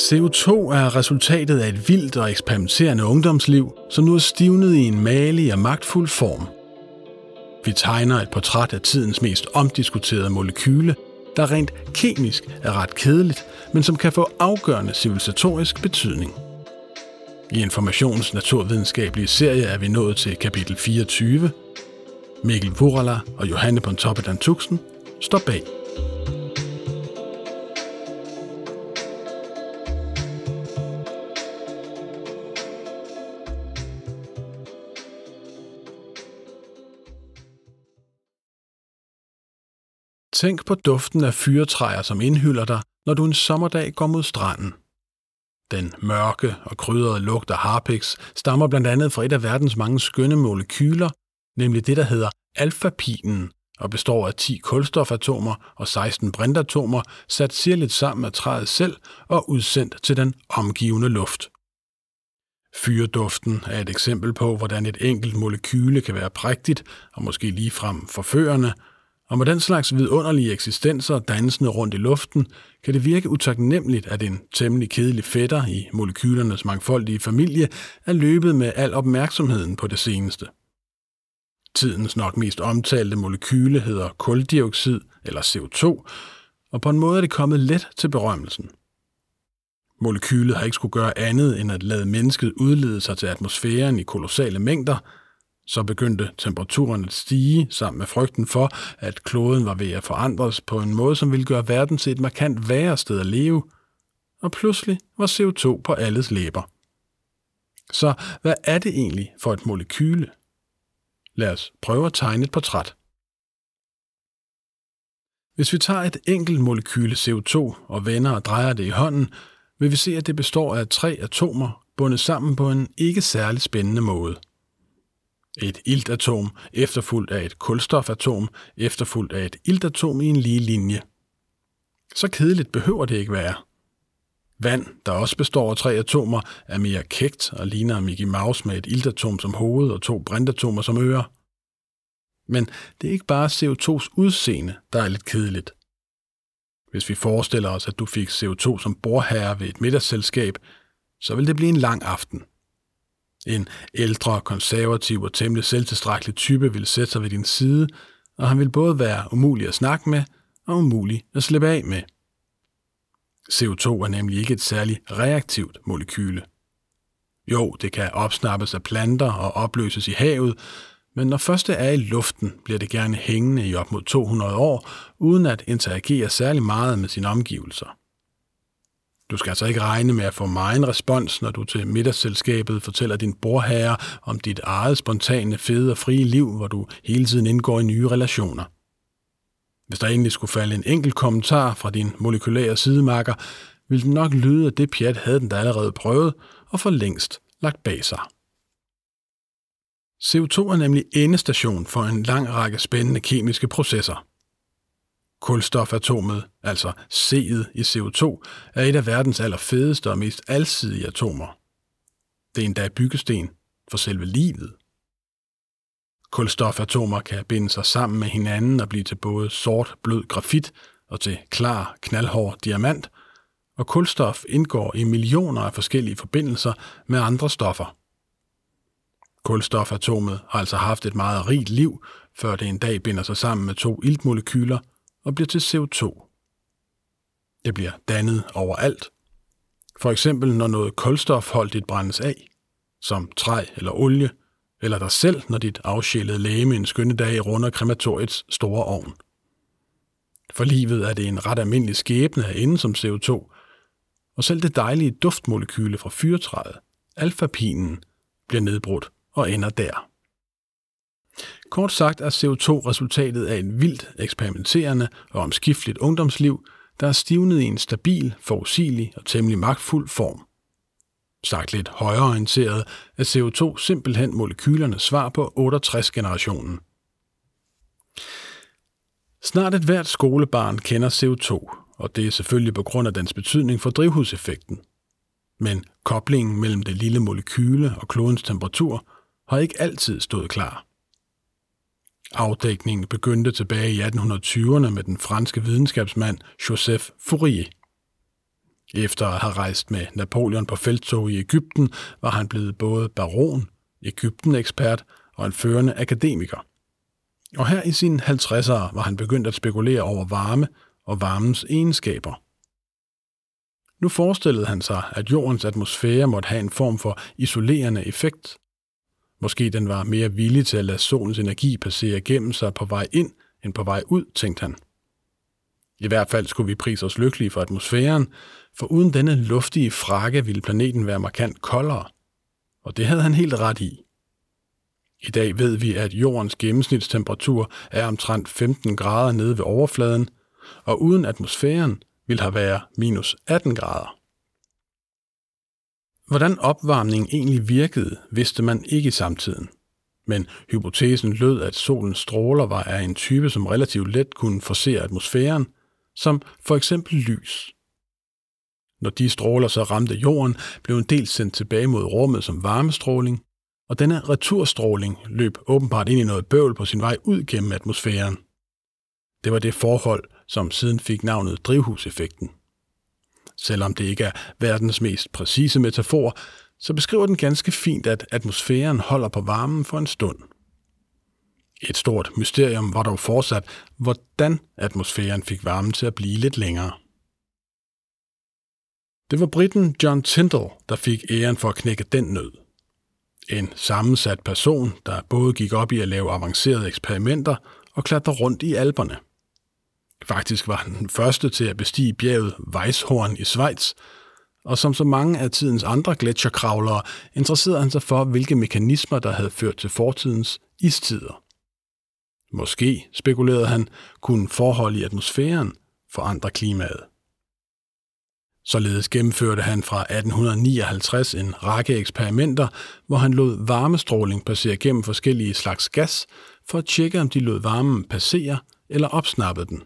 CO2 er resultatet af et vildt og eksperimenterende ungdomsliv, som nu er stivnet i en malig og magtfuld form. Vi tegner et portræt af tidens mest omdiskuterede molekyle, der rent kemisk er ret kedeligt, men som kan få afgørende civilisatorisk betydning. I Informations naturvidenskabelige serie er vi nået til kapitel 24. Mikkel Vorala og Johanne Pontoppidan Tuxen står bag. Tænk på duften af fyretræer, som indhylder dig, når du en sommerdag går mod stranden. Den mørke og krydrede lugt af harpix stammer blandt andet fra et af verdens mange skønne molekyler, nemlig det, der hedder alfapinen, og består af 10 kulstofatomer og 16 brintatomer, sat sirligt sammen af træet selv og udsendt til den omgivende luft. Fyreduften er et eksempel på, hvordan et enkelt molekyle kan være prægtigt og måske ligefrem forførende, og med den slags vidunderlige eksistenser dansende rundt i luften, kan det virke utaknemmeligt, at en temmelig kedelig fætter i molekylernes mangfoldige familie er løbet med al opmærksomheden på det seneste. Tidens nok mest omtalte molekyle hedder kuldioxid eller CO2, og på en måde er det kommet let til berømmelsen. Molekylet har ikke skulle gøre andet end at lade mennesket udlede sig til atmosfæren i kolossale mængder – så begyndte temperaturen at stige sammen med frygten for, at kloden var ved at forandres på en måde, som ville gøre verden til et markant værre sted at leve. Og pludselig var CO2 på alles læber. Så hvad er det egentlig for et molekyle? Lad os prøve at tegne et portræt. Hvis vi tager et enkelt molekyle CO2 og vender og drejer det i hånden, vil vi se, at det består af tre atomer bundet sammen på en ikke særlig spændende måde – et iltatom efterfulgt af et kulstofatom efterfulgt af et iltatom i en lige linje. Så kedeligt behøver det ikke være. Vand, der også består af tre atomer, er mere kægt og ligner Mickey Mouse med et iltatom som hoved og to brintatomer som ører. Men det er ikke bare CO2's udseende, der er lidt kedeligt. Hvis vi forestiller os, at du fik CO2 som borherre ved et middagsselskab, så vil det blive en lang aften. En ældre, konservativ og temmelig selvtilstrækkelig type vil sætte sig ved din side, og han vil både være umulig at snakke med og umulig at slippe af med. CO2 er nemlig ikke et særligt reaktivt molekyle. Jo, det kan opsnappes af planter og opløses i havet, men når først det er i luften, bliver det gerne hængende i op mod 200 år, uden at interagere særlig meget med sine omgivelser. Du skal altså ikke regne med at få meget respons, når du til middagsselskabet fortæller din borherre om dit eget spontane, fede og frie liv, hvor du hele tiden indgår i nye relationer. Hvis der egentlig skulle falde en enkelt kommentar fra din molekylære sidemarker, ville den nok lyde, at det pjat havde den da allerede prøvet og for længst lagt bag sig. CO2 er nemlig endestation for en lang række spændende kemiske processer. Kulstofatomet, altså C'et i CO2, er et af verdens allerfedeste og mest alsidige atomer. Det er endda byggesten for selve livet. Kulstofatomer kan binde sig sammen med hinanden og blive til både sort, blød grafit og til klar, knaldhård diamant, og kulstof indgår i millioner af forskellige forbindelser med andre stoffer. Kulstofatomet har altså haft et meget rigt liv, før det en dag binder sig sammen med to iltmolekyler og bliver til CO2. Det bliver dannet overalt. For eksempel når noget kulstofholdigt brændes af, som træ eller olie, eller dig selv, når dit afsjælede læge en skønne dag runder krematoriets store ovn. For livet er det en ret almindelig skæbne at ende som CO2, og selv det dejlige duftmolekyle fra fyrtræet, alfapinen, bliver nedbrudt og ender der. Kort sagt er CO2 resultatet af en vildt eksperimenterende og omskifteligt ungdomsliv, der er stivnet i en stabil, forudsigelig og temmelig magtfuld form. Sagt lidt højreorienteret er CO2 simpelthen molekylernes svar på 68-generationen. Snart et hvert skolebarn kender CO2, og det er selvfølgelig på grund af dens betydning for drivhuseffekten. Men koblingen mellem det lille molekyle og klodens temperatur har ikke altid stået klar. Afdækningen begyndte tilbage i 1820'erne med den franske videnskabsmand Joseph Fourier. Efter at have rejst med Napoleon på felttog i Ægypten, var han blevet både baron, Ægypten-ekspert og en førende akademiker. Og her i sine 50'ere var han begyndt at spekulere over varme og varmens egenskaber. Nu forestillede han sig, at jordens atmosfære måtte have en form for isolerende effekt. Måske den var mere villig til at lade solens energi passere gennem sig på vej ind end på vej ud, tænkte han. I hvert fald skulle vi prise os lykkelige for atmosfæren, for uden denne luftige frakke ville planeten være markant koldere. Og det havde han helt ret i. I dag ved vi, at jordens gennemsnitstemperatur er omtrent 15 grader nede ved overfladen, og uden atmosfæren ville have været minus 18 grader. Hvordan opvarmning egentlig virkede, vidste man ikke i samtiden. Men hypotesen lød, at solens stråler var af en type, som relativt let kunne forsere atmosfæren, som for eksempel lys. Når de stråler så ramte jorden, blev en del sendt tilbage mod rummet som varmestråling, og denne returstråling løb åbenbart ind i noget bøvl på sin vej ud gennem atmosfæren. Det var det forhold, som siden fik navnet drivhuseffekten. Selvom det ikke er verdens mest præcise metafor, så beskriver den ganske fint, at atmosfæren holder på varmen for en stund. Et stort mysterium var dog fortsat, hvordan atmosfæren fik varmen til at blive lidt længere. Det var britten John Tyndall, der fik æren for at knække den nød. En sammensat person, der både gik op i at lave avancerede eksperimenter og klatre rundt i alberne. Faktisk var han den første til at bestige bjerget Weisshorn i Schweiz, og som så mange af tidens andre gletsjerkravlere interesserede han sig for, hvilke mekanismer, der havde ført til fortidens istider. Måske, spekulerede han, kunne forhold i atmosfæren forandre klimaet. Således gennemførte han fra 1859 en række eksperimenter, hvor han lod varmestråling passere gennem forskellige slags gas, for at tjekke, om de lod varmen passere eller opsnappede den.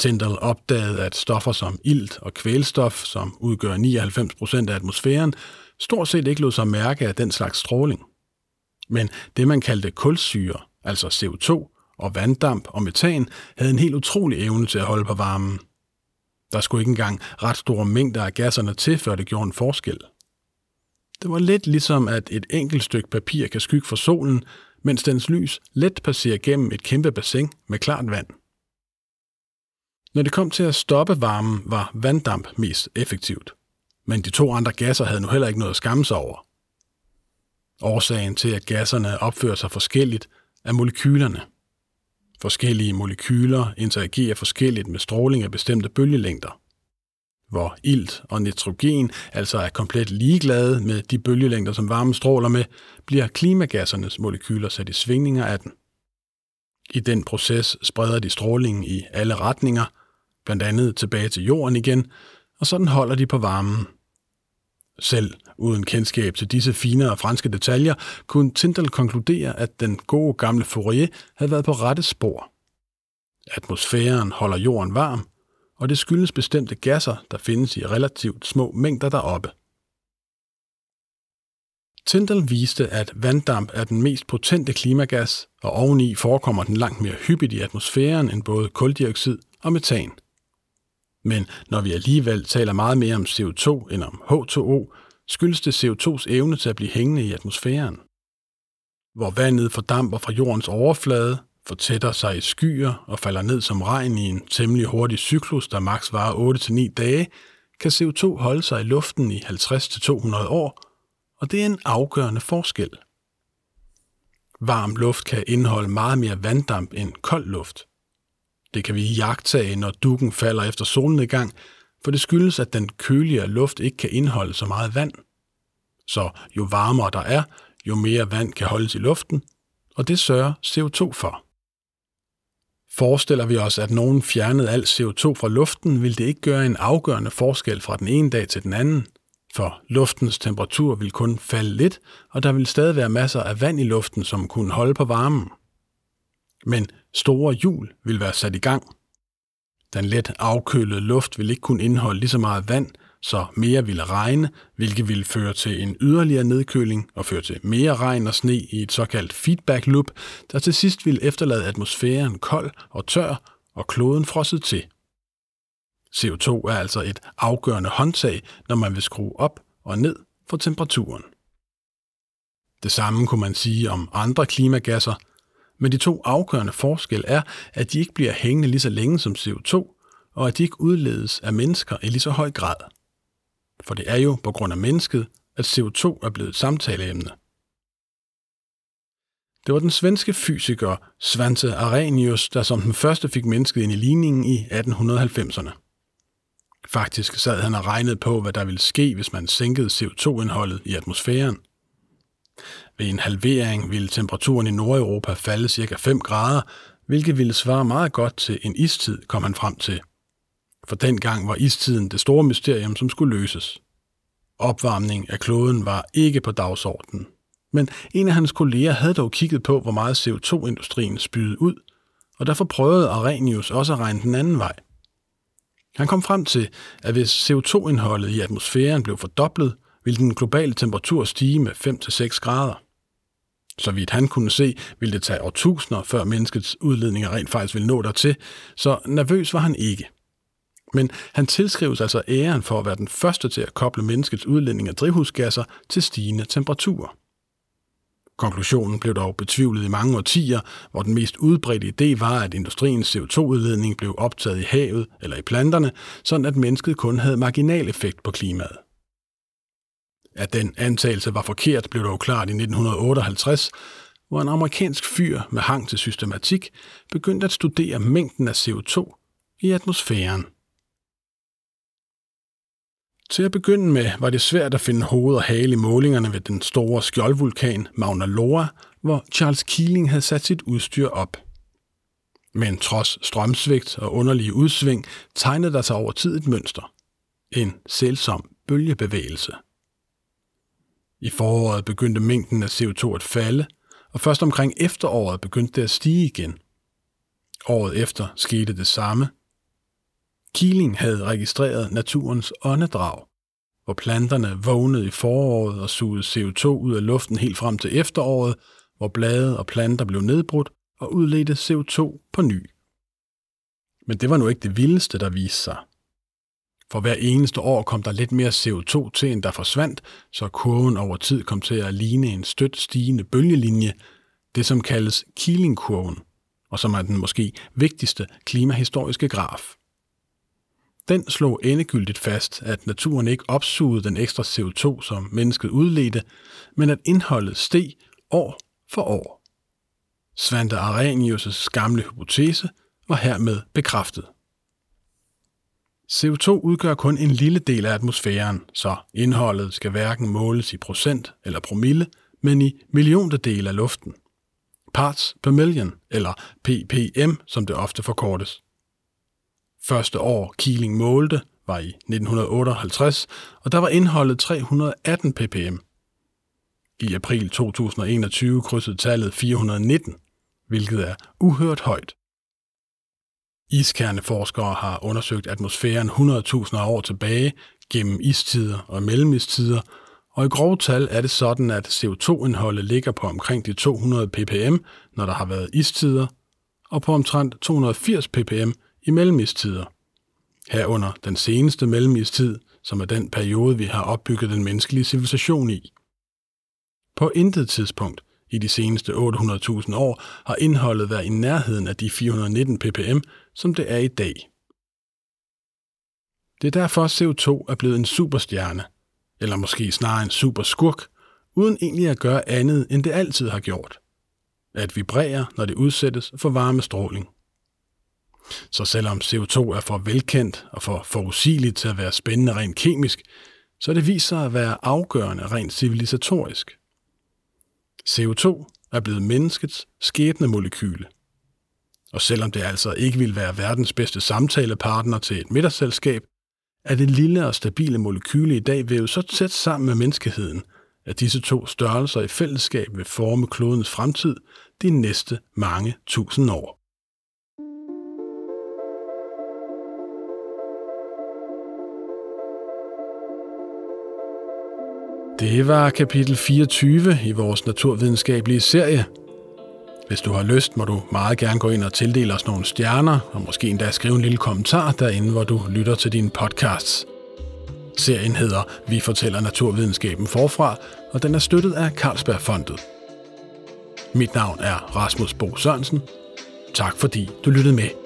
Tyndall opdagede, at stoffer som ilt og kvælstof, som udgør 99 procent af atmosfæren, stort set ikke lod sig mærke af den slags stråling. Men det, man kaldte kulsyre, altså CO2 og vanddamp og metan, havde en helt utrolig evne til at holde på varmen. Der skulle ikke engang ret store mængder af gasserne til, før det gjorde en forskel. Det var lidt ligesom, at et enkelt stykke papir kan skygge for solen, mens dens lys let passerer gennem et kæmpe bassin med klart vand. Når det kom til at stoppe varmen, var vanddamp mest effektivt. Men de to andre gasser havde nu heller ikke noget at skamme sig over. Årsagen til, at gasserne opfører sig forskelligt, er molekylerne. Forskellige molekyler interagerer forskelligt med stråling af bestemte bølgelængder. Hvor ilt og nitrogen altså er komplet ligeglade med de bølgelængder, som varmen stråler med, bliver klimagassernes molekyler sat i svingninger af den. I den proces spreder de strålingen i alle retninger, blandt andet tilbage til jorden igen, og sådan holder de på varmen. Selv uden kendskab til disse finere franske detaljer, kunne Tindal konkludere, at den gode gamle Fourier havde været på rette spor. Atmosfæren holder jorden varm, og det skyldes bestemte gasser, der findes i relativt små mængder deroppe. Tindal viste, at vanddamp er den mest potente klimagas, og oveni forekommer den langt mere hyppigt i atmosfæren end både koldioxid og metan. Men når vi alligevel taler meget mere om CO2 end om H2O, skyldes det CO2's evne til at blive hængende i atmosfæren. Hvor vandet fordamper fra jordens overflade, fortætter sig i skyer og falder ned som regn i en temmelig hurtig cyklus, der maks varer 8-9 dage, kan CO2 holde sig i luften i 50-200 år, og det er en afgørende forskel. Varm luft kan indeholde meget mere vanddamp end kold luft. Det kan vi jagtage, når dukken falder efter solnedgang, for det skyldes, at den køligere luft ikke kan indeholde så meget vand. Så jo varmere der er, jo mere vand kan holdes i luften, og det sørger CO2 for. Forestiller vi os, at nogen fjernede al CO2 fra luften, vil det ikke gøre en afgørende forskel fra den ene dag til den anden, for luftens temperatur vil kun falde lidt, og der vil stadig være masser af vand i luften, som kunne holde på varmen. Men store hjul vil være sat i gang. Den let afkølede luft vil ikke kunne indeholde lige så meget vand, så mere ville regne, hvilket ville føre til en yderligere nedkøling og føre til mere regn og sne i et såkaldt feedback loop, der til sidst ville efterlade atmosfæren kold og tør og kloden frosset til. CO2 er altså et afgørende håndtag, når man vil skrue op og ned for temperaturen. Det samme kunne man sige om andre klimagasser, men de to afgørende forskelle er, at de ikke bliver hængende lige så længe som CO2, og at de ikke udledes af mennesker i lige så høj grad. For det er jo på grund af mennesket, at CO2 er blevet et samtaleemne. Det var den svenske fysiker Svante Arrhenius, der som den første fik mennesket ind i ligningen i 1890'erne. Faktisk sad han og regnede på, hvad der ville ske, hvis man sænkede CO2-indholdet i atmosfæren. Ved en halvering ville temperaturen i Nordeuropa falde ca. 5 grader, hvilket ville svare meget godt til en istid, kom han frem til. For dengang var istiden det store mysterium, som skulle løses. Opvarmning af kloden var ikke på dagsordenen. Men en af hans kolleger havde dog kigget på, hvor meget CO2-industrien spydede ud, og derfor prøvede Arrhenius også at regne den anden vej. Han kom frem til, at hvis CO2-indholdet i atmosfæren blev fordoblet, ville den globale temperatur stige med 5-6 grader. Så vidt han kunne se, ville det tage årtusinder, før menneskets udledninger rent faktisk ville nå dertil, så nervøs var han ikke. Men han tilskrives altså æren for at være den første til at koble menneskets udledning af drivhusgasser til stigende temperaturer. Konklusionen blev dog betvivlet i mange årtier, hvor den mest udbredte idé var, at industriens CO2-udledning blev optaget i havet eller i planterne, sådan at mennesket kun havde marginal effekt på klimaet. At den antagelse var forkert, blev dog klart i 1958, hvor en amerikansk fyr med hang til systematik begyndte at studere mængden af CO2 i atmosfæren. Til at begynde med var det svært at finde hoved og hale i målingerne ved den store skjoldvulkan Mauna Loa, hvor Charles Keeling havde sat sit udstyr op. Men trods strømsvigt og underlige udsving tegnede der sig over tid et mønster. En selvsom bølgebevægelse. I foråret begyndte mængden af CO2 at falde, og først omkring efteråret begyndte det at stige igen. Året efter skete det samme – Keeling havde registreret naturens åndedrag, hvor planterne vågnede i foråret og sugede CO2 ud af luften helt frem til efteråret, hvor blade og planter blev nedbrudt og udledte CO2 på ny. Men det var nu ikke det vildeste, der viste sig. For hver eneste år kom der lidt mere CO2 til, end der forsvandt, så kurven over tid kom til at ligne en stødt stigende bølgelinje, det som kaldes Keeling-kurven, og som er den måske vigtigste klimahistoriske graf. Den slog endegyldigt fast, at naturen ikke opsugede den ekstra CO2, som mennesket udledte, men at indholdet steg år for år. Svante Arrhenius' gamle hypotese var hermed bekræftet. CO2 udgør kun en lille del af atmosfæren, så indholdet skal hverken måles i procent eller promille, men i milliontedel af luften. Parts per million, eller ppm, som det ofte forkortes. Første år Keeling målte var i 1958, og der var indholdet 318 ppm. I april 2021 krydsede tallet 419, hvilket er uhørt højt. Iskerneforskere har undersøgt atmosfæren 100.000 år tilbage gennem istider og mellemistider, og i grove tal er det sådan, at CO2-indholdet ligger på omkring de 200 ppm, når der har været istider, og på omtrent 280 ppm i mellemistider. Herunder den seneste mellemistid, som er den periode, vi har opbygget den menneskelige civilisation i. På intet tidspunkt i de seneste 800.000 år har indholdet været i nærheden af de 419 ppm, som det er i dag. Det er derfor, CO2 er blevet en superstjerne, eller måske snarere en superskurk, uden egentlig at gøre andet, end det altid har gjort. At vibrere, når det udsættes for varmestråling. Så selvom CO2 er for velkendt og for forudsigeligt til at være spændende rent kemisk, så det viser sig at være afgørende rent civilisatorisk. CO2 er blevet menneskets skæbne molekyle. Og selvom det altså ikke vil være verdens bedste samtalepartner til et middagsselskab, er det lille og stabile molekyle i dag vævet så tæt sammen med menneskeheden, at disse to størrelser i fællesskab vil forme klodens fremtid de næste mange tusind år. Det var kapitel 24 i vores naturvidenskabelige serie. Hvis du har lyst, må du meget gerne gå ind og tildele os nogle stjerner, og måske endda skrive en lille kommentar derinde, hvor du lytter til dine podcasts. Serien hedder Vi fortæller naturvidenskaben forfra, og den er støttet af Carlsbergfondet. Mit navn er Rasmus Bo Sørensen. Tak fordi du lyttede med.